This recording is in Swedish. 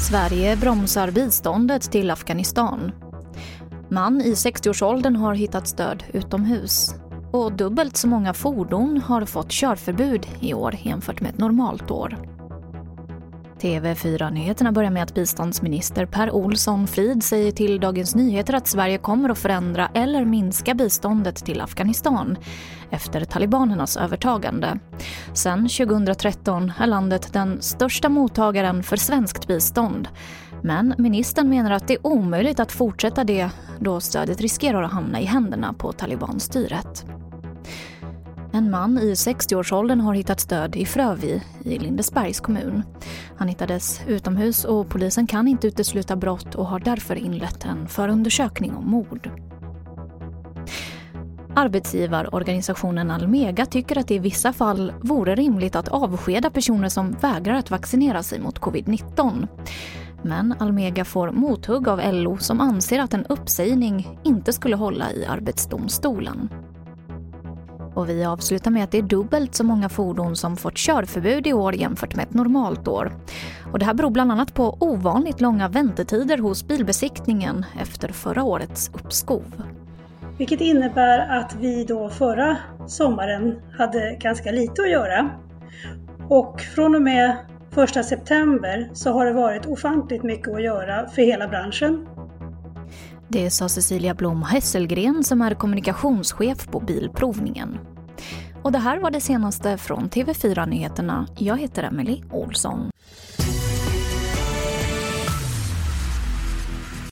Sverige bromsar biståndet till Afghanistan. Man i 60-årsåldern har hittat stöd utomhus. Och dubbelt så många fordon har fått körförbud i år jämfört med ett normalt år. TV4-nyheterna börjar med att biståndsminister Per Olsson Frid säger till Dagens Nyheter att Sverige kommer att förändra eller minska biståndet till Afghanistan efter talibanernas övertagande. Sen 2013 är landet den största mottagaren för svenskt bistånd. Men ministern menar att det är omöjligt att fortsätta det då stödet riskerar att hamna i händerna på talibanstyret. En man i 60-årsåldern har hittats död i Frövi i Lindesbergs kommun. Han hittades utomhus och polisen kan inte utesluta brott och har därför inlett en förundersökning om mord. Arbetsgivarorganisationen Almega tycker att det i vissa fall vore rimligt att avskeda personer som vägrar att vaccinera sig mot covid-19. Men Almega får mothugg av LO som anser att en uppsägning inte skulle hålla i Arbetsdomstolen. Och vi avslutar med att det är dubbelt så många fordon som fått körförbud i år jämfört med ett normalt år. Och det här beror bland annat på ovanligt långa väntetider hos bilbesiktningen efter förra årets uppskov. Vilket innebär att vi då förra sommaren hade ganska lite att göra. Och från och med 1 september så har det varit ofantligt mycket att göra för hela branschen det sa Cecilia Blom Hesselgren som är kommunikationschef på Bilprovningen. Och det här var det senaste från TV4 Nyheterna. Jag heter Emily Olsson.